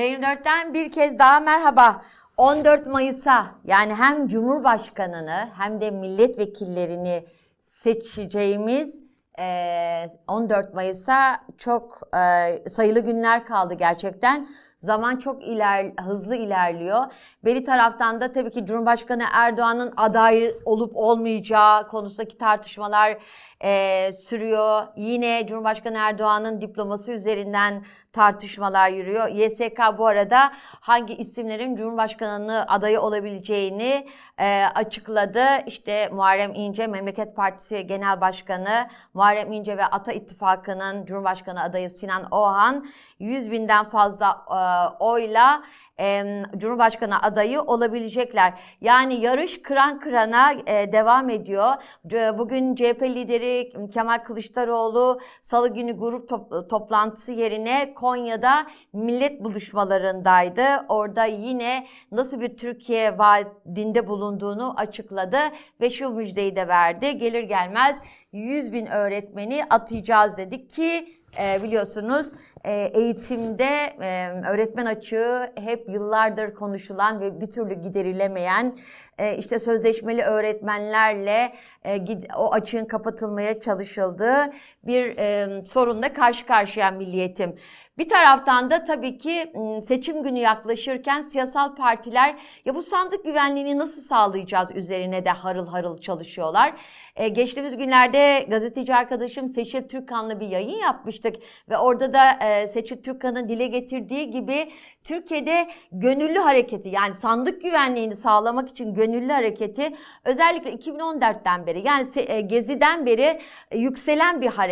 T24'ten bir kez daha merhaba. 14 Mayıs'a yani hem Cumhurbaşkanını hem de milletvekillerini seçeceğimiz 14 Mayıs'a çok sayılı günler kaldı gerçekten. Zaman çok iler, hızlı ilerliyor. Bir taraftan da tabii ki Cumhurbaşkanı Erdoğan'ın aday olup olmayacağı konusundaki tartışmalar e, sürüyor. Yine Cumhurbaşkanı Erdoğan'ın diploması üzerinden tartışmalar yürüyor. YSK bu arada hangi isimlerin Cumhurbaşkanı adayı olabileceğini e, açıkladı. İşte Muharrem İnce, Memleket Partisi Genel Başkanı, Muharrem İnce ve Ata İttifakı'nın Cumhurbaşkanı adayı Sinan Oğan 100 binden fazla e, oyla e, Cumhurbaşkanı adayı olabilecekler. Yani yarış kıran kırana e, devam ediyor. Bugün CHP lideri Kemal Kılıçdaroğlu salı günü grup top, toplantısı yerine Konya'da millet buluşmalarındaydı. Orada yine nasıl bir Türkiye vaadinde bulunduğunu açıkladı ve şu müjdeyi de verdi. Gelir gelmez 100 bin öğretmeni atayacağız dedik ki e, biliyorsunuz e, eğitimde e, öğretmen açığı hep yıllardır konuşulan ve bir türlü giderilemeyen e, işte sözleşmeli öğretmenlerle e, o açığın kapatılmaya çalışıldığı bir e, sorunla karşı karşıya milliyetim. Bir taraftan da tabii ki seçim günü yaklaşırken siyasal partiler ya bu sandık güvenliğini nasıl sağlayacağız üzerine de harıl harıl çalışıyorlar. Ee, geçtiğimiz günlerde gazeteci arkadaşım Seçil Türkan'la bir yayın yapmıştık ve orada da e, Seçil Türkan'ın dile getirdiği gibi Türkiye'de gönüllü hareketi yani sandık güvenliğini sağlamak için gönüllü hareketi özellikle 2014'ten beri yani e, Gezi'den beri yükselen bir hareket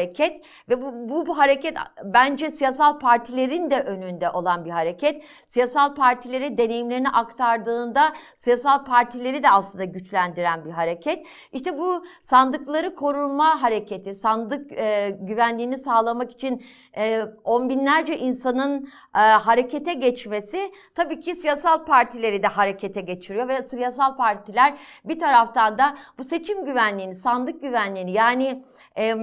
ve bu, bu, bu hareket bence siyasal partilerin de önünde olan bir hareket. Siyasal partilere deneyimlerini aktardığında siyasal partileri de aslında güçlendiren bir hareket. İşte bu sandıkları koruma hareketi, sandık e, güvenliğini sağlamak için e, on binlerce insanın e, harekete geçmesi tabii ki siyasal partileri de harekete geçiriyor ve siyasal partiler bir taraftan da bu seçim güvenliğini, sandık güvenliğini yani e,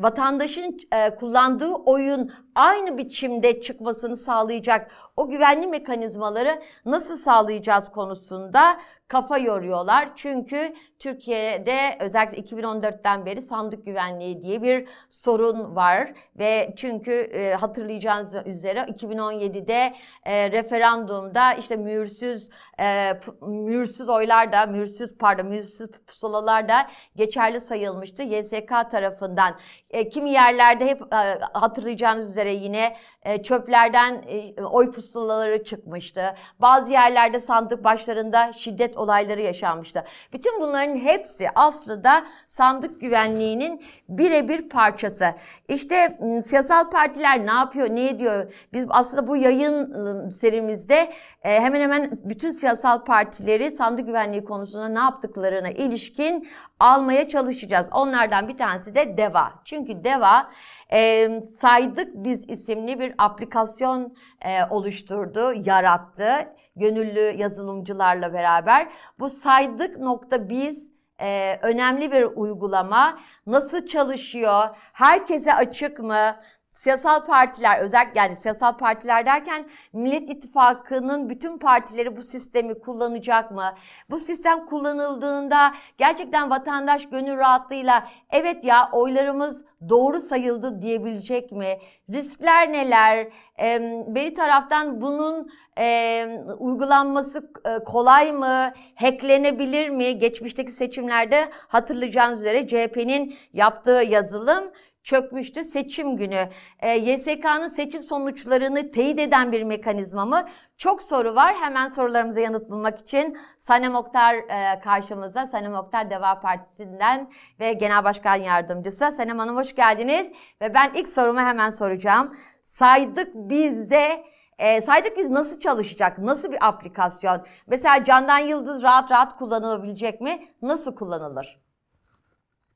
vatandaşın kullandığı oyun aynı biçimde çıkmasını sağlayacak o güvenli mekanizmaları nasıl sağlayacağız konusunda kafa yoruyorlar. Çünkü Türkiye'de özellikle 2014'ten beri sandık güvenliği diye bir sorun var ve çünkü e, hatırlayacağınız üzere 2017'de e, referandumda işte mühürsüz e, mühürsüz oylar da mühürsüz pardon mühürsüz pusulalar da geçerli sayılmıştı YSK tarafından. E, kimi yerlerde hep e, hatırlayacağınız üzere yine çöplerden e, oy pusulaları çıkmıştı. Bazı yerlerde sandık başlarında şiddet olayları yaşanmıştı. Bütün bunların hepsi aslında sandık güvenliğinin birebir parçası. İşte siyasal partiler ne yapıyor, ne ediyor? Biz aslında bu yayın serimizde e, hemen hemen bütün siyasal partileri sandık güvenliği konusunda ne yaptıklarına ilişkin almaya çalışacağız. Onlardan bir tanesi de DEVA. Çünkü DEVA e, Saydık Biz isimli bir aplikasyon e, oluşturdu, yarattı gönüllü yazılımcılarla beraber. Bu saydık nokta biz e, önemli bir uygulama. Nasıl çalışıyor? Herkese açık mı? Siyasal partiler özellikle yani siyasal partiler derken Millet İttifakı'nın bütün partileri bu sistemi kullanacak mı? Bu sistem kullanıldığında gerçekten vatandaş gönül rahatlığıyla evet ya oylarımız doğru sayıldı diyebilecek mi? Riskler neler? E, bir taraftan bunun e, uygulanması kolay mı? Hacklenebilir mi? Geçmişteki seçimlerde hatırlayacağınız üzere CHP'nin yaptığı yazılım çökmüştü seçim günü. E, YSK'nın seçim sonuçlarını teyit eden bir mekanizma mı? Çok soru var. Hemen sorularımıza yanıt bulmak için Sanem Oktar e, karşımızda. Sanem Oktar Deva Partisi'nden ve Genel Başkan Yardımcısı. Sanem Hanım hoş geldiniz. Ve ben ilk sorumu hemen soracağım. Saydık bizde e, saydık biz nasıl çalışacak? Nasıl bir aplikasyon? Mesela Candan Yıldız rahat rahat kullanılabilecek mi? Nasıl kullanılır?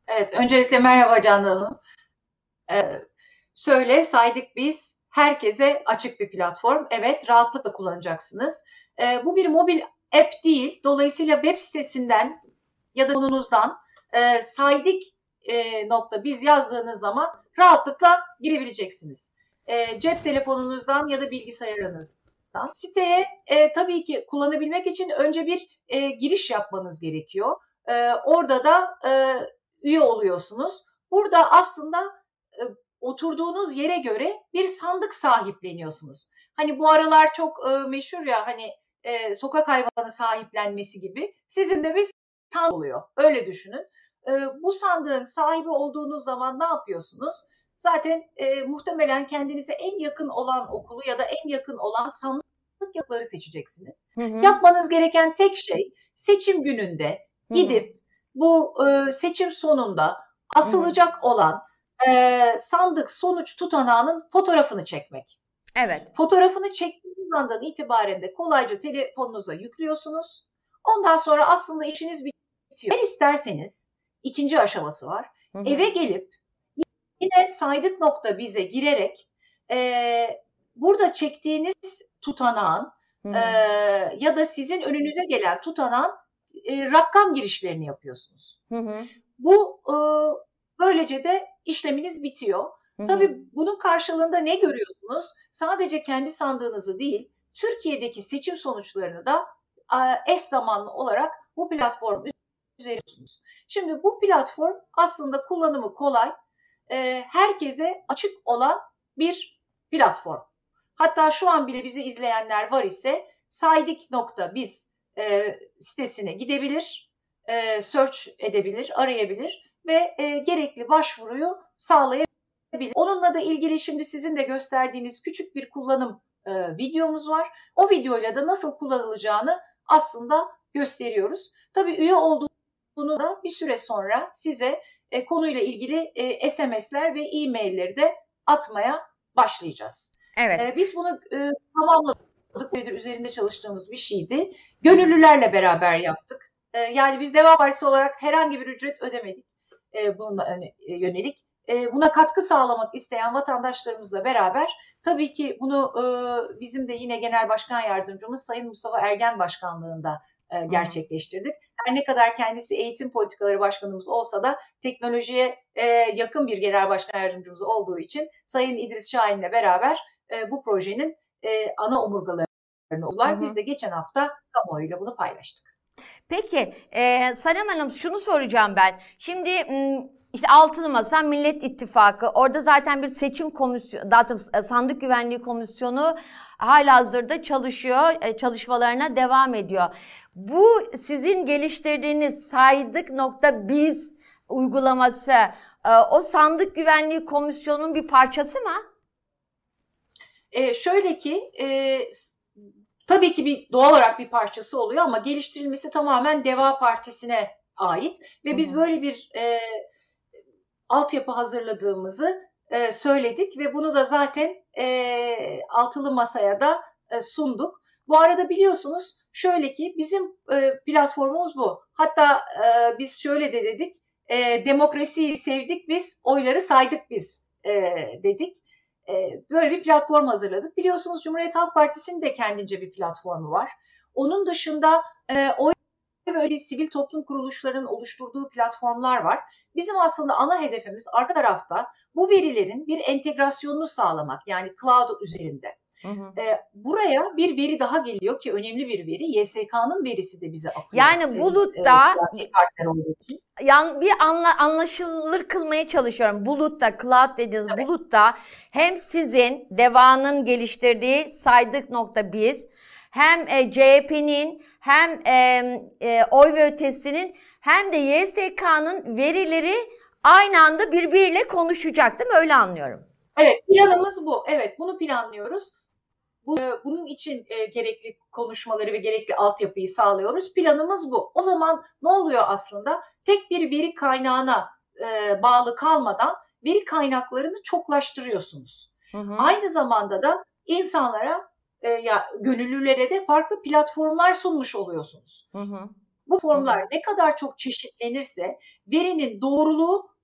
Evet, öncelikle merhaba Candan Hanım. Ee, söyle saydık biz herkese açık bir platform. Evet rahatlıkla kullanacaksınız. Ee, bu bir mobil app değil. Dolayısıyla web sitesinden ya da konunuzdan e, saydık e, nokta biz yazdığınız zaman rahatlıkla girebileceksiniz. E, cep telefonunuzdan ya da bilgisayarınız Siteye e, tabii ki kullanabilmek için önce bir e, giriş yapmanız gerekiyor. E, orada da e, üye oluyorsunuz. Burada aslında e, oturduğunuz yere göre bir sandık sahipleniyorsunuz. Hani bu aralar çok e, meşhur ya hani e, sokak hayvanı sahiplenmesi gibi. Sizin de bir sandık oluyor. Öyle düşünün. E, bu sandığın sahibi olduğunuz zaman ne yapıyorsunuz? Zaten e, muhtemelen kendinize en yakın olan okulu ya da en yakın olan sandık yapıları seçeceksiniz. Hı hı. Yapmanız gereken tek şey seçim gününde Hı hı. gidip bu e, seçim sonunda asılacak olan e, sandık sonuç tutanağının fotoğrafını çekmek. Evet. Fotoğrafını çektiğiniz andan itibaren de kolayca telefonunuza yüklüyorsunuz. Ondan sonra aslında işiniz bitiyor. Eğer isterseniz ikinci aşaması var. Hı hı. Eve gelip yine saydık.biz'e girerek e, burada çektiğiniz tutanağın Hı hı. e, ya da sizin önünüze gelen tutanağın e, rakam girişlerini yapıyorsunuz. Hı hı. Bu e, böylece de işleminiz bitiyor. Hı hı. Tabii bunun karşılığında ne görüyorsunuz? Sadece kendi sandığınızı değil, Türkiye'deki seçim sonuçlarını da eş zamanlı olarak bu platform üzeriyorsunuz. Şimdi bu platform aslında kullanımı kolay, herkese açık olan bir platform. Hatta şu an bile bizi izleyenler var ise saydik.biz sitesine gidebilir, search edebilir, arayabilir ve e, gerekli başvuruyu sağlayabilir. Onunla da ilgili şimdi sizin de gösterdiğiniz küçük bir kullanım e, videomuz var. O videoyla da nasıl kullanılacağını aslında gösteriyoruz. Tabii üye olduğunu da bir süre sonra size e, konuyla ilgili e, SMS'ler ve e-mailleri de atmaya başlayacağız. Evet. E, biz bunu e, tamamladık. Üzerinde çalıştığımız bir şeydi. Gönüllülerle beraber yaptık. E, yani biz Deva Partisi olarak herhangi bir ücret ödemedik e, bununla öne- e, yönelik. E, buna katkı sağlamak isteyen vatandaşlarımızla beraber tabii ki bunu e, bizim de yine Genel Başkan Yardımcımız Sayın Mustafa Ergen Başkanlığında e, gerçekleştirdik. Her ne kadar kendisi eğitim politikaları başkanımız olsa da teknolojiye e, yakın bir genel başkan yardımcımız olduğu için Sayın İdris Şahin'le beraber e, bu projenin e, ana omurgalarını oldular. Biz de geçen hafta kamuoyuyla bunu paylaştık. Peki, e, Sanem Hanım şunu soracağım ben. Şimdi işte Altılı Masa, Millet İttifakı, orada zaten bir seçim komisyonu, e, sandık güvenliği komisyonu halihazırda çalışıyor, e, çalışmalarına devam ediyor. Bu sizin geliştirdiğiniz saydık.biz uygulaması, e, o sandık güvenliği komisyonunun bir parçası mı? E, şöyle ki e, tabii ki bir doğal olarak bir parçası oluyor ama geliştirilmesi tamamen Deva Partisi'ne ait ve biz böyle bir e, altyapı hazırladığımızı e, söyledik ve bunu da zaten e, altılı masaya da e, sunduk. Bu arada biliyorsunuz şöyle ki bizim e, platformumuz bu. Hatta e, biz şöyle de dedik, e, demokrasiyi sevdik biz, oyları saydık biz e, dedik. E, böyle bir platform hazırladık. Biliyorsunuz Cumhuriyet Halk Partisi'nin de kendince bir platformu var. Onun dışında e, oy ve öyle sivil toplum kuruluşlarının oluşturduğu platformlar var. Bizim aslında ana hedefimiz arka tarafta bu verilerin bir entegrasyonunu sağlamak. Yani cloud üzerinde. Hı hı. E, buraya bir veri daha geliyor ki önemli bir veri. YSK'nın verisi de bize akıyor. Yani Biz, bulutta- siyasi partiler olduğu için. yan, bir anla, anlaşılır kılmaya çalışıyorum. Bulutta, cloud dediğiniz Tabii. bulutta hem sizin Deva'nın geliştirdiği saydık.biz hem e, CHP'nin hem e, e, oy ve ötesinin hem de YSK'nın verileri aynı anda birbiriyle konuşacak değil mi? Öyle anlıyorum. Evet planımız bu. Evet bunu planlıyoruz. Bu, e, bunun için e, gerekli konuşmaları ve gerekli altyapıyı sağlıyoruz. Planımız bu. O zaman ne oluyor aslında? Tek bir veri kaynağına e, bağlı kalmadan veri kaynaklarını çoklaştırıyorsunuz. Hı hı. Aynı zamanda da insanlara e, ya gönüllülere de farklı platformlar sunmuş oluyorsunuz. Hı hı. Bu formlar ne kadar çok çeşitlenirse verinin doğruluğu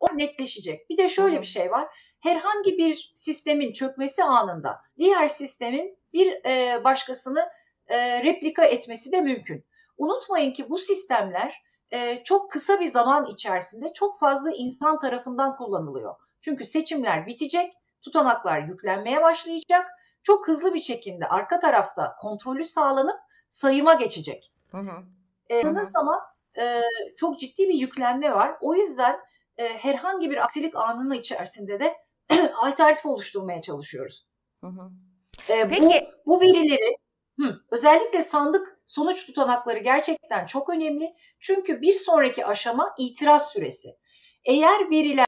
o netleşecek. Bir de şöyle Hı. bir şey var. Herhangi bir sistemin çökmesi anında diğer sistemin bir e, başkasını e, replika etmesi de mümkün. Unutmayın ki bu sistemler e, çok kısa bir zaman içerisinde çok fazla insan tarafından kullanılıyor. Çünkü seçimler bitecek, tutanaklar yüklenmeye başlayacak çok hızlı bir şekilde arka tarafta kontrolü sağlanıp sayıma geçecek. Hı hı. E, Hı hı. Baktığınız zaman e, çok ciddi bir yüklenme var. O yüzden e, herhangi bir aksilik anının içerisinde de alternatif oluşturmaya çalışıyoruz. Hı hı. E, bu, Peki bu verileri hı, özellikle sandık sonuç tutanakları gerçekten çok önemli. Çünkü bir sonraki aşama itiraz süresi. Eğer verilerde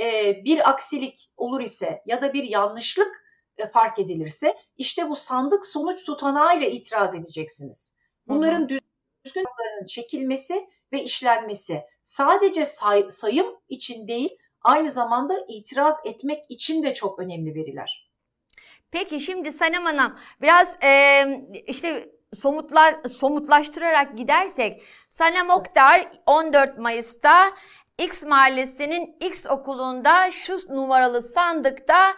e, bir aksilik olur ise ya da bir yanlışlık e, fark edilirse işte bu sandık sonuç tutanağıyla itiraz edeceksiniz. Bunların düzgün haklarının çekilmesi ve işlenmesi sadece say- sayım için değil aynı zamanda itiraz etmek için de çok önemli veriler. Peki şimdi Sanem Hanım biraz e, işte somutlar somutlaştırarak gidersek Sanem Oktar 14 Mayıs'ta X mahallesinin X okulunda şu numaralı sandıkta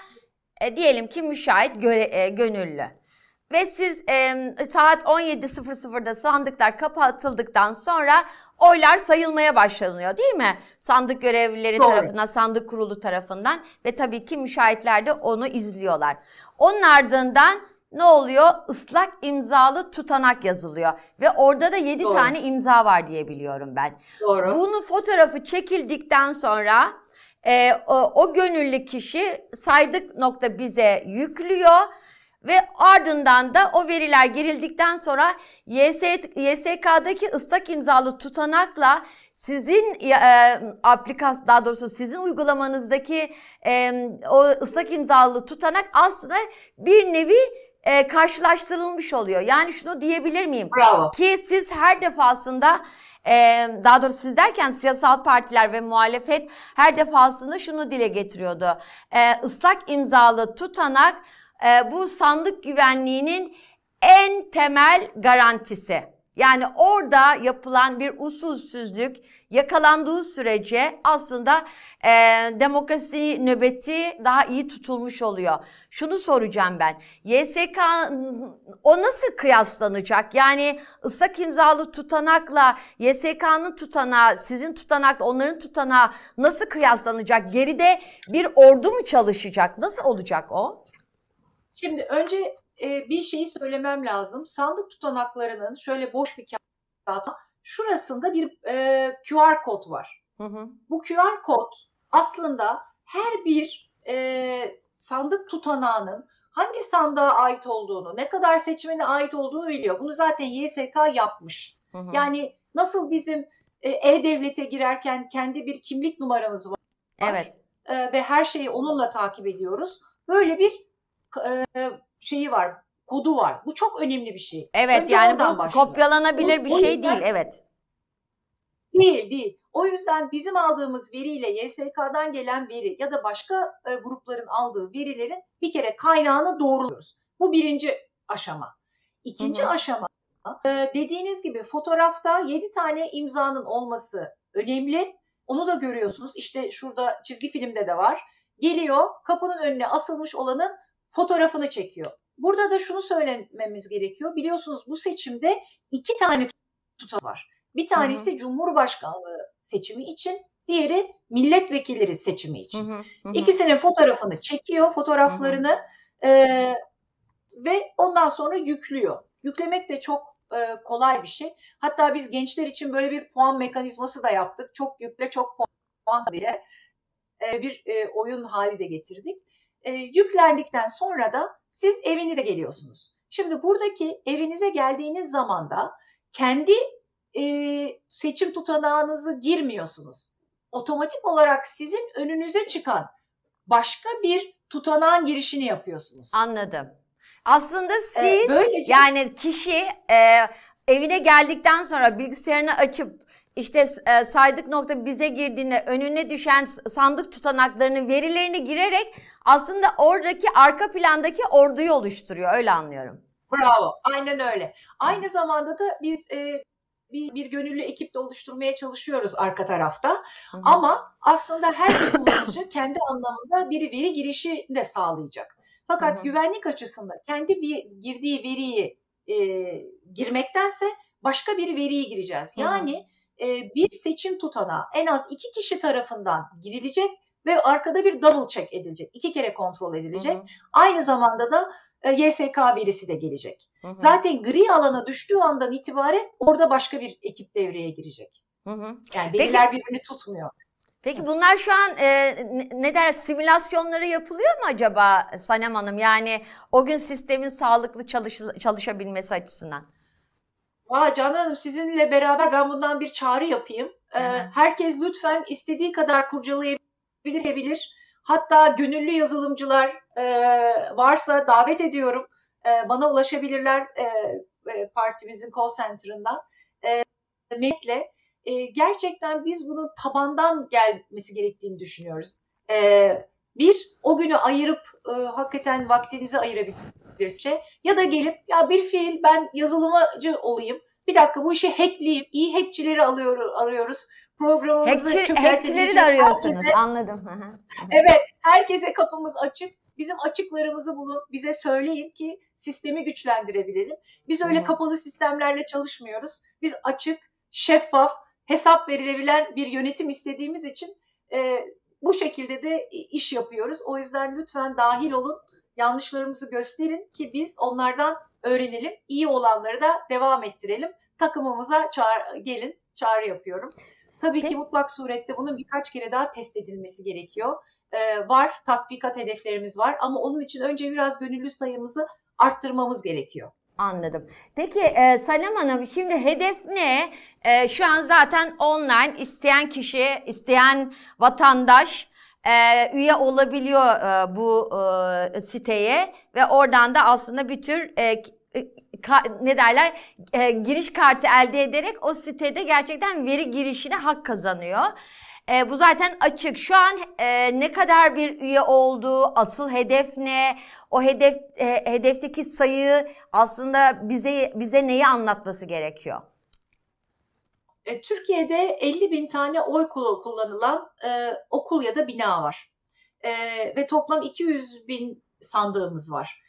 e, diyelim ki müşahit göre, e, gönüllü. Ve siz e, saat 17.00'da sandıklar kapatıldıktan sonra oylar sayılmaya başlanıyor değil mi? Sandık görevlileri Doğru. tarafından, sandık kurulu tarafından ve tabii ki müşahitler de onu izliyorlar. Onun ardından ne oluyor? Islak imzalı tutanak yazılıyor ve orada da 7 Doğru. tane imza var diye biliyorum ben. Doğru. Bunun fotoğrafı çekildikten sonra e, o, o gönüllü kişi saydık nokta bize yüklüyor ve ardından da o veriler girildikten sonra YS, YSK'daki ıslak imzalı tutanakla sizin e, aplikasyon daha doğrusu sizin uygulamanızdaki e, o ıslak imzalı tutanak aslında bir nevi e, karşılaştırılmış oluyor. Yani şunu diyebilir miyim? Bravo. Ki siz her defasında e, daha doğrusu siz derken siyasal partiler ve muhalefet her defasında şunu dile getiriyordu. E, ıslak imzalı tutanak e, bu sandık güvenliğinin en temel garantisi. Yani orada yapılan bir usulsüzlük yakalandığı sürece aslında e, demokrasi nöbeti daha iyi tutulmuş oluyor. Şunu soracağım ben. YSK o nasıl kıyaslanacak? Yani ıslak imzalı tutanakla YSK'nın tutanağı, sizin tutanakla onların tutanağı nasıl kıyaslanacak? Geride bir ordu mu çalışacak? Nasıl olacak o? Şimdi önce e, bir şeyi söylemem lazım. Sandık tutanaklarının şöyle boş bir kağıt, şurasında bir e, QR kod var. Hı hı. Bu QR kod aslında her bir e, sandık tutanağının hangi sandığa ait olduğunu, ne kadar seçmene ait olduğunu biliyor. Bunu zaten YSK yapmış. Hı hı. Yani nasıl bizim e, e-devlete girerken kendi bir kimlik numaramız var evet. e, ve her şeyi onunla takip ediyoruz. Böyle bir e, şeyi var, kodu var. Bu çok önemli bir şey. Evet Önce yani bu başlıyor. kopyalanabilir O- bir o şey yüzden- değil. Evet. Değil, değil. O yüzden bizim aldığımız veriyle YSK'dan gelen veri ya da başka e, grupların aldığı verilerin bir kere kaynağını doğruluyoruz. Bu birinci aşama. İkinci Hı hı. aşama e, dediğiniz gibi fotoğrafta 7 tane imzanın olması önemli. Onu da görüyorsunuz. İşte şurada çizgi filmde de var. Geliyor kapının önüne asılmış olanın fotoğrafını çekiyor. Burada da şunu söylememiz gerekiyor. Biliyorsunuz bu seçimde iki tane tutan var. Bir tanesi Cumhurbaşkanlığı seçimi için, diğeri milletvekilleri seçimi Hı için. hı, hı hı. İkisinin fotoğrafını çekiyor, fotoğraflarını eee, ve ondan sonra yüklüyor. Yüklemek de çok eee, kolay bir şey. Hatta biz gençler için böyle bir puan mekanizması da yaptık. Çok yükle, çok puan diye eee, bir eee, oyun hali de getirdik. Eee, yüklendikten sonra da siz evinize geliyorsunuz. Şimdi buradaki evinize geldiğiniz zaman da kendi eee, seçim tutanağınızı girmiyorsunuz. Otomatik olarak sizin önünüze çıkan başka bir tutanağın girişini yapıyorsunuz. Anladım. Aslında Ee, siz böylece yani kişi e, evine geldikten sonra bilgisayarını açıp işte e, saydık nokta bize girdiğinde önüne düşen sandık tutanaklarının verilerini girerek aslında oradaki arka plandaki orduyu oluşturuyor. Öyle anlıyorum. bravo, aynen öyle. Aynı zamanda da biz e, bir, bir gönüllü ekip de oluşturmaya çalışıyoruz arka tarafta. Hı hı. Ama aslında her kullanıcı kendi anlamında bir veri girişi de sağlayacak. Fakat Hı hı. güvenlik açısından kendi bir girdiği veriyi e, girmektense başka bir veriyi gireceğiz. Hı hı. E, bir seçim tutanağı en az iki kişi tarafından girilecek ve arkada bir double check edilecek. İki kere kontrol edilecek. Hı hı. Aynı zamanda da e, YSK verisi de gelecek. Hı hı. Zaten gri alana düştüğü andan itibaren orada başka bir ekip devreye girecek. Hı hı. Yani Peki- veriler birbirini tutmuyor. Peki bunlar şu an e, ne- ne der simülasyonları yapılıyor mu acaba Sanem Hanım? Yani o gün sistemin sağlıklı çalış, çalışabilmesi açısından. Valla Canan Hanım sizinle beraber ben bundan bir çağrı yapayım. Ee, herkes lütfen istediği kadar kurcalayabilir. bilir. Hatta gönüllü yazılımcılar e, varsa davet ediyorum. E, bana ulaşabilirler e, e, partimizin call center'ından. E, Mekle. E, gerçekten biz bunun tabandan gelmesi gerektiğini düşünüyoruz. E, bir, o günü ayırıp e, hakikaten vaktinizi ayırabilirsiniz. Ya da gelip ya bir fiil ben yazılımcı olayım. Bir dakika bu işi hackleyeyim. İyi hackçileri alıyor, arıyoruz. Programımızı Hackçi, hackçileri de arıyorsunuz. herkese- Anladım. Evet, herkese kapımız açık. Bizim açıklarımızı bulun, bize söyleyin ki sistemi güçlendirebilelim. Biz öyle Hı. kapalı sistemlerle çalışmıyoruz. Biz açık, şeffaf, hesap verilebilen bir yönetim istediğimiz için e, bu şekilde de iş yapıyoruz. O yüzden lütfen dahil olun, yanlışlarımızı gösterin ki biz onlardan öğrenelim. İyi olanları da devam ettirelim. Takımımıza çağır, gelin, çağrı yapıyorum. Tabii Peki. ki mutlak surette bunun birkaç kere daha test edilmesi gerekiyor. Ee, var, tatbikat hedeflerimiz var ama onun için önce biraz gönüllü sayımızı arttırmamız gerekiyor. Anladım. Peki e, Sanem Hanım şimdi hedef ne? E, şu an zaten online isteyen kişi, isteyen vatandaş e, üye olabiliyor e, bu e, siteye ve oradan da aslında bir tür e, ka- ne derler e, giriş kartı elde ederek o sitede gerçekten veri girişine hak kazanıyor. E, bu zaten açık. Şu an e, ne kadar bir üye olduğu, asıl hedef ne? O hedef e, hedefteki sayı aslında bize bize neyi anlatması gerekiyor? E, Türkiye'de 50 bin tane oy kulu- kullanılan e, okul ya da bina var. E, ve toplam 200 bin sandığımız var.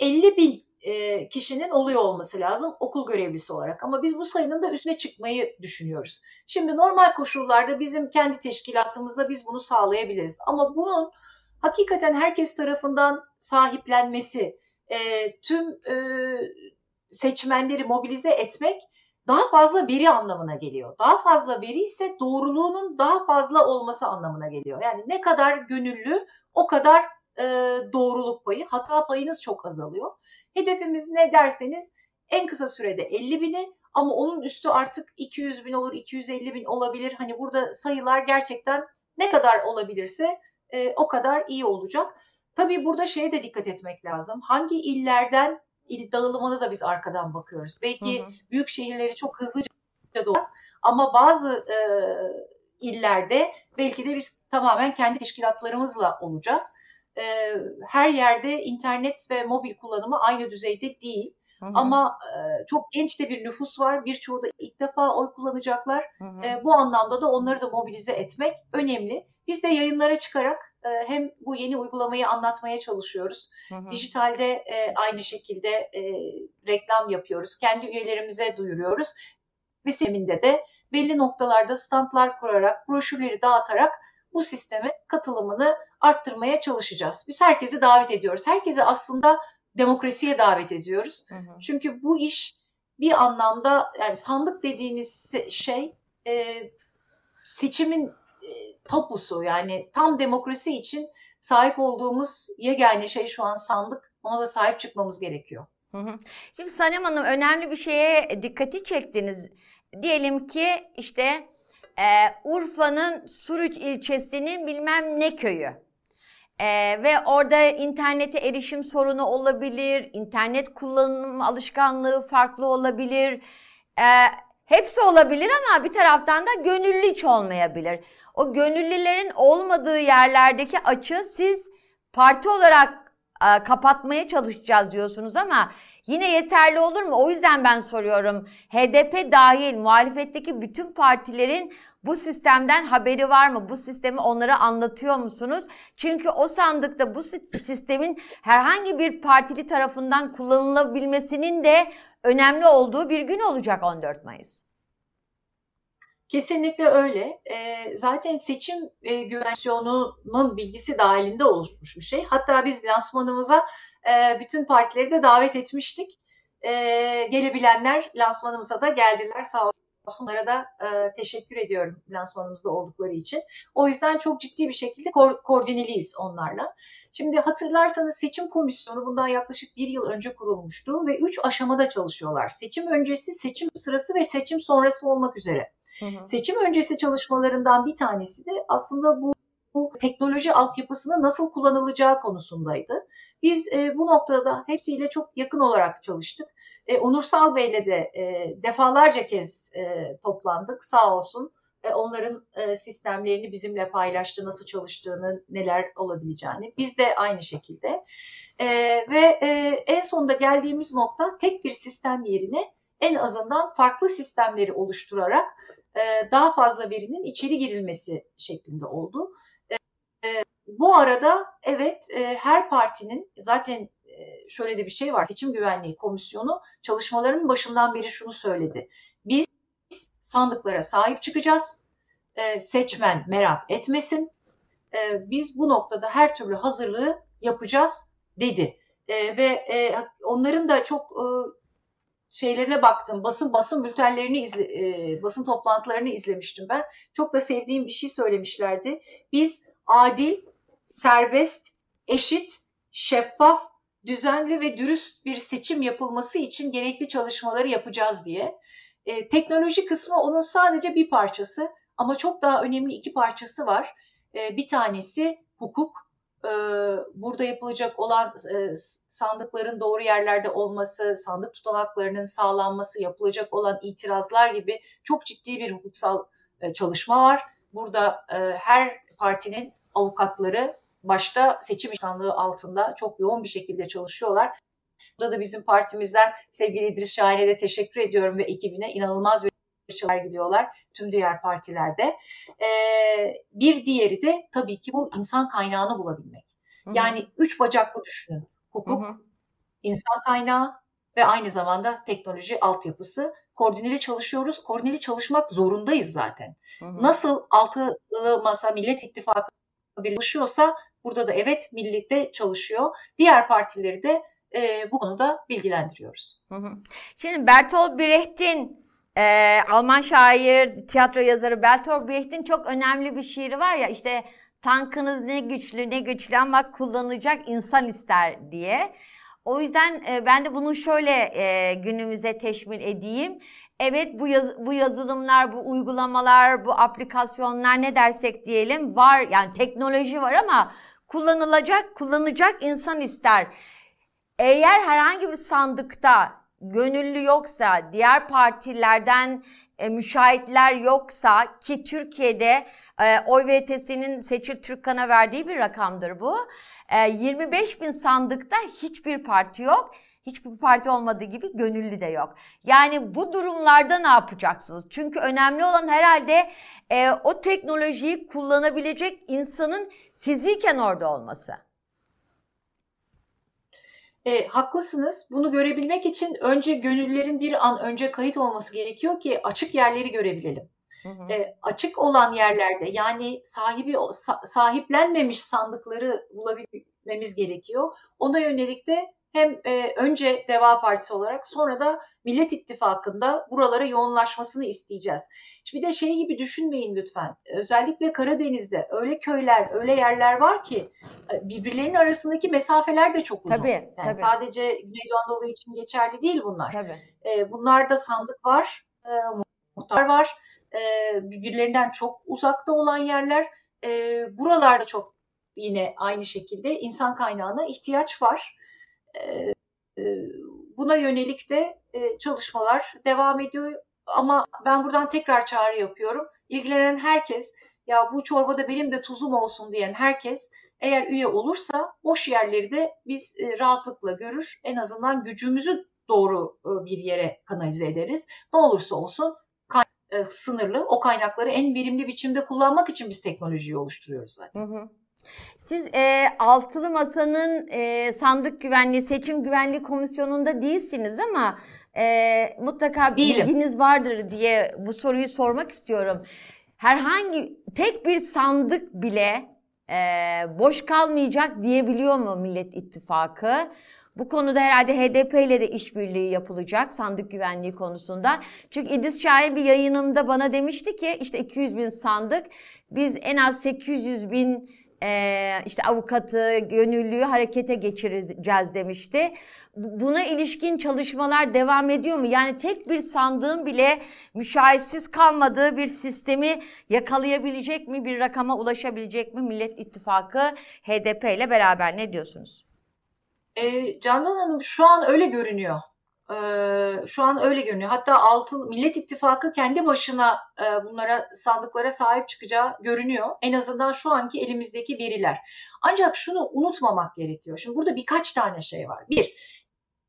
50 bin e, kişinin oluyor olması lazım okul görevlisi olarak. Ama biz bu sayının da üstüne çıkmayı düşünüyoruz. Şimdi normal koşullarda bizim kendi teşkilatımızda biz bunu sağlayabiliriz. Ama bunun hakikaten herkes tarafından sahiplenmesi, e, tüm e, seçmenleri mobilize etmek daha fazla veri anlamına geliyor. Daha fazla veri ise doğruluğunun daha fazla olması anlamına geliyor. Yani ne kadar gönüllü o kadar e, doğruluk payı, hata payınız çok azalıyor. Hedefimiz ne derseniz en kısa sürede 50 bini ama onun üstü artık 200 bin olur, 250 bin olabilir. Hani burada sayılar gerçekten ne kadar olabilirse e, o kadar iyi olacak. Tabii burada şeye de dikkat etmek lazım. Hangi illerden il dağılımına da biz arkadan bakıyoruz. Belki Hı hı. büyük şehirleri çok hızlıca doğmaz ama bazı e, illerde belki de biz tamamen kendi teşkilatlarımızla olacağız. E, her yerde internet ve mobil kullanımı aynı düzeyde değil. Hı hı, Ama e, çok genç de bir nüfus var. Birçoğu da ilk defa oy kullanacaklar. hı hı. E, bu anlamda da onları da mobilize etmek önemli. Biz de yayınlara çıkarak e, hem bu yeni uygulamayı anlatmaya çalışıyoruz. Hı hı. Dijitalde e, aynı şekilde e, reklam yapıyoruz. Kendi üyelerimize duyuruyoruz. Ve sisteminde de belli noktalarda standlar kurarak, broşürleri dağıtarak bu sisteme katılımını arttırmaya çalışacağız. Biz herkesi davet ediyoruz. Herkesi aslında demokrasiye davet ediyoruz. Hı hı. Çünkü bu iş bir anlamda yani sandık dediğiniz şey e, seçimin e, tapusu yani tam demokrasi için sahip olduğumuz yegane şey şu an sandık. Ona da sahip çıkmamız gerekiyor. Şimdi Sanem Hanım önemli bir şeye dikkati çektiniz. Diyelim ki işte e, Urfa'nın Suruç ilçesinin bilmem ne köyü. E, ve orada internete erişim sorunu olabilir, internet kullanım alışkanlığı farklı olabilir. E, hepsi olabilir ama bir taraftan da gönüllü hiç olmayabilir. O gönüllülerin olmadığı yerlerdeki açı siz parti olarak e, kapatmaya çalışacağız diyorsunuz ama yine yeterli olur mu? O yüzden ben soruyorum. HDP dahil muhalefetteki bütün partilerin bu sistemden haberi var mı? Bu sistemi onlara anlatıyor musunuz? Çünkü o sandıkta bu si- sistemin herhangi bir partili tarafından kullanılabilmesinin de önemli olduğu bir gün olacak 14 Mayıs. Kesinlikle öyle. E, zaten seçim e, güvenliğinin bilgisi dahilinde oluşmuş bir şey. Hatta biz lansmanımıza e, bütün partileri de davet etmiştik. E, gelebilenler lansmanımıza da geldiler sağ olsun. Onlara da e, teşekkür ediyorum lansmanımızda oldukları için. O yüzden çok ciddi bir şekilde ko- koordineliyiz onlarla. Şimdi hatırlarsanız seçim komisyonu bundan yaklaşık bir yıl önce kurulmuştu ve üç aşamada çalışıyorlar. Seçim öncesi, seçim sırası ve seçim sonrası olmak üzere. Hı hı. Seçim öncesi çalışmalarından bir tanesi de aslında bu, bu teknoloji altyapısının nasıl kullanılacağı konusundaydı. Biz e, bu noktada hepsiyle çok yakın olarak çalıştık. E, Onursal Bey'le de e, defalarca kez e, toplandık sağ olsun. E, onların e, sistemlerini bizimle paylaştı, nasıl çalıştığını, neler olabileceğini. Biz de aynı şekilde. E, ve e, en sonunda geldiğimiz nokta tek bir sistem yerine en azından farklı sistemleri oluşturarak e, daha fazla verinin içeri girilmesi şeklinde oldu. E, e, bu arada evet e, her partinin zaten şöyle de bir şey var. Seçim Güvenliği Komisyonu çalışmalarının başından beri şunu söyledi. Biz sandıklara sahip çıkacağız. Seçmen merak etmesin. Biz bu noktada her türlü hazırlığı yapacağız dedi. Ve onların da çok şeylerine baktım. Basın basın bültenlerini izle, basın toplantılarını izlemiştim ben. Çok da sevdiğim bir şey söylemişlerdi. Biz adil, serbest, eşit, şeffaf düzenli ve dürüst bir seçim yapılması için gerekli çalışmaları yapacağız diye. E, teknoloji kısmı onun sadece bir parçası ama çok daha önemli iki parçası var. E, bir tanesi hukuk. E, burada yapılacak olan e, sandıkların doğru yerlerde olması, sandık tutanaklarının sağlanması, yapılacak olan itirazlar gibi çok ciddi bir hukuksal e, çalışma var. Burada her partinin avukatları başta seçim işkanlığı altında çok yoğun bir şekilde çalışıyorlar. Burada da bizim partimizden sevgili İdris Şahin'e de teşekkür ediyorum ve ekibine inanılmaz bir çalışmalar gidiyorlar tüm diğer partilerde. Ee, bir diğeri de tabii ki bu insan kaynağını bulabilmek. Hı-hı. Yani üç bacaklı düşünün. Hukuk, Hı-hı. insan kaynağı ve aynı zamanda teknoloji altyapısı. Koordineli çalışıyoruz. Koordineli çalışmak zorundayız zaten. Hı-hı. Nasıl altılı masa Millet İttifakı birleşiyorsa Burada da evet millette çalışıyor. Diğer partileri de e, bu konuda bilgilendiriyoruz. Şimdi Bertolt Brecht'in e, Alman şair, tiyatro yazarı Bertolt Brecht'in çok önemli bir şiiri var ya işte tankınız ne güçlü ne güçlü ama kullanacak insan ister diye. O yüzden e, ben de bunu şöyle e, günümüze teşmil edeyim. Evet bu yaz, bu yazılımlar, bu uygulamalar, bu aplikasyonlar ne dersek diyelim var yani teknoloji var ama kullanılacak, kullanacak insan ister. Eğer herhangi bir sandıkta gönüllü yoksa, diğer partilerden e, müşahitler yoksa ki Türkiye'de e, oy VTS'nin Seçil Türkkan'a verdiği bir rakamdır bu. E, 25 bin sandıkta hiçbir parti yok. Hiçbir parti olmadığı gibi gönüllü de yok. Yani bu durumlarda ne yapacaksınız? Çünkü önemli olan herhalde e, o teknolojiyi kullanabilecek insanın fiziken orada olması. E, haklısınız. Bunu görebilmek için önce gönüllülerin bir an önce kayıt olması gerekiyor ki açık yerleri görebilelim. Hı hı. E, açık olan yerlerde yani sahibi sahiplenmemiş sandıkları bulabilmemiz gerekiyor. Ona yönelik de hem e, önce Deva Partisi olarak sonra da Millet İttifakı'nda buralara yoğunlaşmasını isteyeceğiz. Bir de şey gibi düşünmeyin lütfen. Özellikle Karadeniz'de öyle köyler, öyle yerler var ki e, birbirlerinin arasındaki mesafeler de çok uzun. Tabii, yani tabii. sadece Güneydoğu Anadolu için geçerli değil bunlar. Tabii. E, bunlarda sandık var, e, muhtar var. E, birbirlerinden çok uzakta olan yerler. E, buralarda çok yine aynı şekilde insan kaynağına ihtiyaç var. Buna yönelik de çalışmalar devam ediyor. Ama ben buradan tekrar çağrı yapıyorum. İlgilenen herkes, ya bu çorbada benim de tuzum olsun diyen herkes eğer üye olursa boş yerleri de biz rahatlıkla görür. En azından gücümüzü doğru bir yere kanalize ederiz. Ne olursa olsun sınırlı o kaynakları en verimli biçimde kullanmak için biz teknolojiyi oluşturuyoruz zaten. Hı hı. Siz e, Altılı Masa'nın e, sandık güvenliği, seçim güvenliği komisyonunda değilsiniz ama e, mutlaka Değilim. bilginiz vardır diye bu soruyu sormak istiyorum. Herhangi tek bir sandık bile e, boş kalmayacak diyebiliyor mu Millet İttifakı? Bu konuda herhalde HDP ile de işbirliği yapılacak sandık güvenliği konusunda. Çünkü İdris Şahin bir yayınımda bana demişti ki işte 200 bin sandık biz en az 800 bin e, işte avukatı, gönüllüyü harekete geçireceğiz demişti. Bu- Buna ilişkin çalışmalar devam ediyor mu? Yani tek bir sandığın bile müşahitsiz kalmadığı bir sistemi yakalayabilecek mi? Bir rakama ulaşabilecek mi Millet İttifakı HDP ile beraber ne diyorsunuz? E, Candan Hanım şu an öyle görünüyor. E, şu an öyle görünüyor. Hatta altı Millet İttifakı kendi başına e, bunlara sandıklara sahip çıkacağı görünüyor. En azından şu anki elimizdeki veriler. Ancak şunu unutmamak gerekiyor. Şimdi burada birkaç tane şey var. Bir,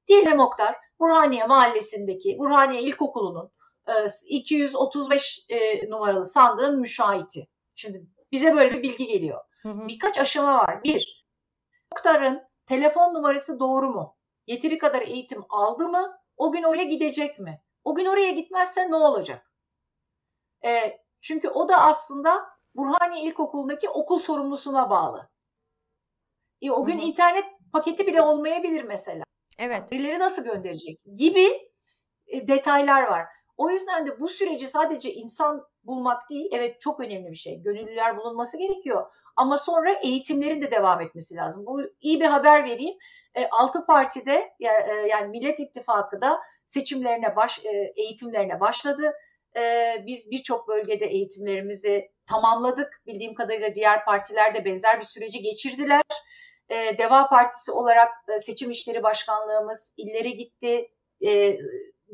Diyelim Oktar, Burhaniye Mahallesi'ndeki Burhaniye İlkokulu'nun e, 235 e, numaralı sandığın müşahiti. Şimdi bize böyle bir bilgi geliyor. Hı hı. Birkaç aşama var. Bir, Oktar'ın telefon numarası doğru mu? Yeteri kadar eğitim aldı mı? O gün oraya gidecek mi? O gün oraya gitmezse ne olacak? E, çünkü o da aslında Burhaniye İlkokulu'ndaki okul sorumlusuna bağlı. E, o gün Hı hı. internet paketi bile olmayabilir mesela Evet. birileri nasıl gönderecek gibi e, detaylar var. O yüzden de bu süreci sadece insan bulmak değil, evet çok önemli bir şey. Gönüllüler bulunması gerekiyor. Ama sonra eğitimlerin de devam etmesi lazım. Bu iyi bir haber vereyim. E, Altı partide e, yani Millet İttifakı da seçimlerine baş, e, eğitimlerine başladı. E, Biz birçok bölgede eğitimlerimizi tamamladık. Bildiğim kadarıyla diğer partiler de benzer bir süreci geçirdiler. E, Deva Partisi olarak e, seçim işleri başkanlığımız illere gitti, e,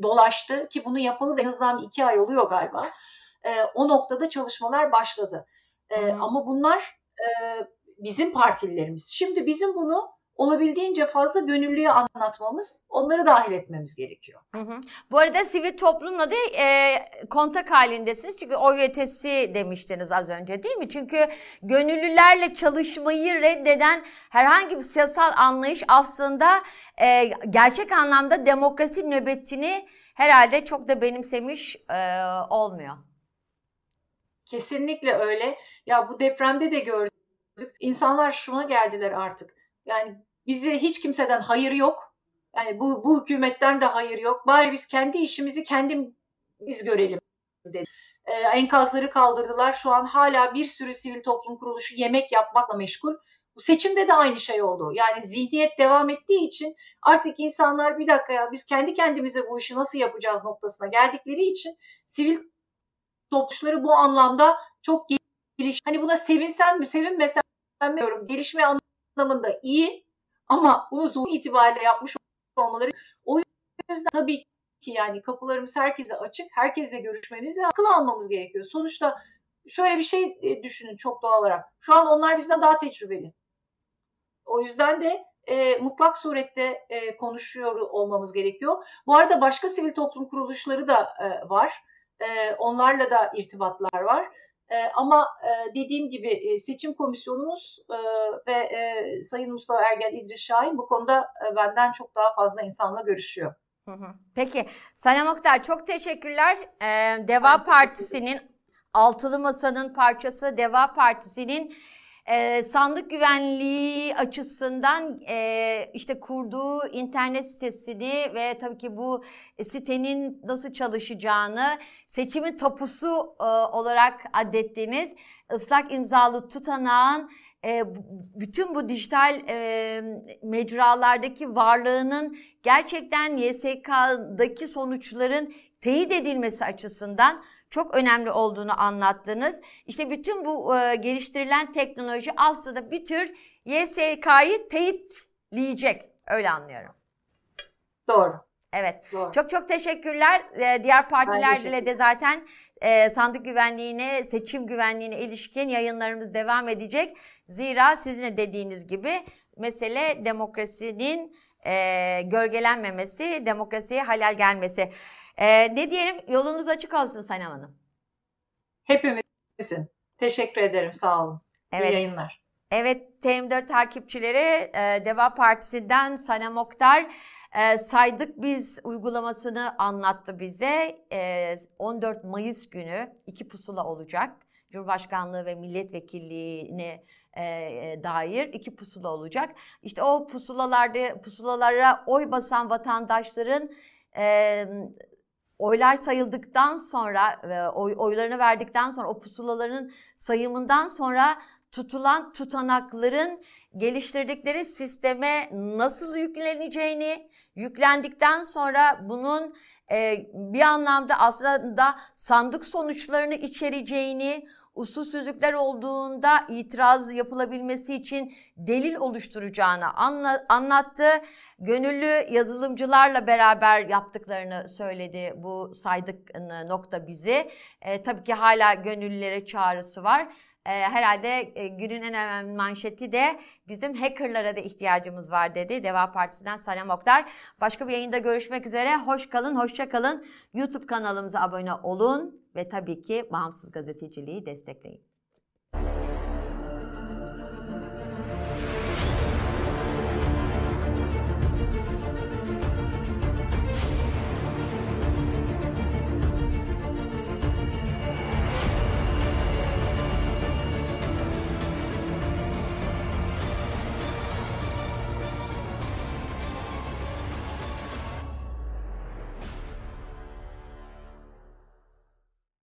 dolaştı ki bunu yapalı da en azından iki ay oluyor galiba. E, o noktada çalışmalar başladı. E, ama bunlar e, bizim partililerimiz. Şimdi bizim bunu olabildiğince fazla gönüllüye anlatmamız, onları dahil etmemiz gerekiyor. Hı hı. Bu arada sivil toplumla da e, kontak halindesiniz. Çünkü OYT'si demiştiniz az önce değil mi? Çünkü gönüllülerle çalışmayı reddeden herhangi bir siyasal anlayış aslında e, gerçek anlamda demokrasi nöbetini herhalde çok da benimsemiş e, olmuyor. Kesinlikle öyle. Ya bu depremde de gördük. İnsanlar şuna geldiler artık. Yani bize hiç kimseden hayır yok. Yani bu, bu hükümetten de hayır yok. Bari biz kendi işimizi kendimiz görelim dedi. Ee, enkazları kaldırdılar. Şu an hala bir sürü sivil toplum kuruluşu yemek yapmakla meşgul. Bu seçimde de aynı şey oldu. Yani zihniyet devam ettiği için artık insanlar bir dakika ya biz kendi kendimize bu işi nasıl yapacağız noktasına geldikleri için sivil toplulukları bu anlamda çok geliş. Hani buna sevinsem mi sevinmesem mi bilmiyorum. Gelişme anlamında iyi ama bunu zor itibariyle yapmış olmaları. O yüzden tabii ki yani kapılarımız herkese açık. Herkesle görüşmemiz ve akıl almamız gerekiyor. Sonuçta şöyle bir şey e, düşünün çok doğal olarak. Şu an onlar bizden daha tecrübeli. O yüzden de e, mutlak surette e, konuşuyor olmamız gerekiyor. Bu arada başka sivil toplum kuruluşları da e, var. E, onlarla da irtibatlar var. E, ama e, dediğim gibi e, seçim komisyonumuz e, ve e, Sayın Mustafa Ergel İdris Şahin bu konuda e, benden çok daha fazla insanla görüşüyor. Hı hı. Peki Sanem Oktar çok teşekkürler. Ee, Deva Partisi'nin Altılı Masa'nın parçası Deva Partisi'nin e, sandık güvenliği açısından e, işte kurduğu internet sitesini ve tabii ki bu sitenin nasıl çalışacağını seçimin tapusu e, olarak adettiğiniz ıslak imzalı tutanağın e, bütün bu dijital e, mecralardaki varlığının gerçekten YSK'daki sonuçların teyit edilmesi açısından çok önemli olduğunu anlattınız. İşte bütün bu e, geliştirilen teknoloji aslında bir tür YSK'yı teyitleyecek. Öyle anlıyorum. Doğru. Evet. Doğru. Çok çok teşekkürler. Ee, diğer partilerle de zaten e, sandık güvenliğine, seçim güvenliğine ilişkin yayınlarımız devam edecek. Zira sizin de dediğiniz gibi mesele demokrasinin e, gölgelenmemesi, demokrasiye halal gelmesi. E, ne diyelim? Yolunuz açık olsun Sanem Hanım. Hepimizin. Teşekkür ederim. Sağ olun. İyi Evet. yayınlar. Evet, TM4 takipçileri e, Deva Partisi'nden Sanem Oktar Ee, saydık biz uygulamasını anlattı bize. Ee, 14 Mayıs günü iki pusula olacak. Cumhurbaşkanlığı ve milletvekilliğine e, e, dair iki pusula olacak. İşte o pusulalarda pusulalara oy basan vatandaşların e, oylar sayıldıktan sonra oy, oylarını verdikten sonra o pusulaların sayımından sonra tutulan tutanakların geliştirdikleri sisteme nasıl yükleneceğini, yüklendikten sonra bunun e, bir anlamda aslında sandık sonuçlarını içereceğini, usulsüzlükler olduğunda itiraz yapılabilmesi için delil oluşturacağını anla, anlattı. Gönüllü yazılımcılarla beraber yaptıklarını söyledi bu saydık nokta bizi. E, tabii ki hala gönüllülere çağrısı var. E, herhalde e, günün en önemli manşeti de bizim hackerlara da ihtiyacımız var dedi. Deva Partisi'nden Sanem Oktar. Başka bir yayında görüşmek üzere. Hoş kalın, hoşça kalın. YouTube kanalımıza abone olun ve tabii ki bağımsız gazeteciliği destekleyin.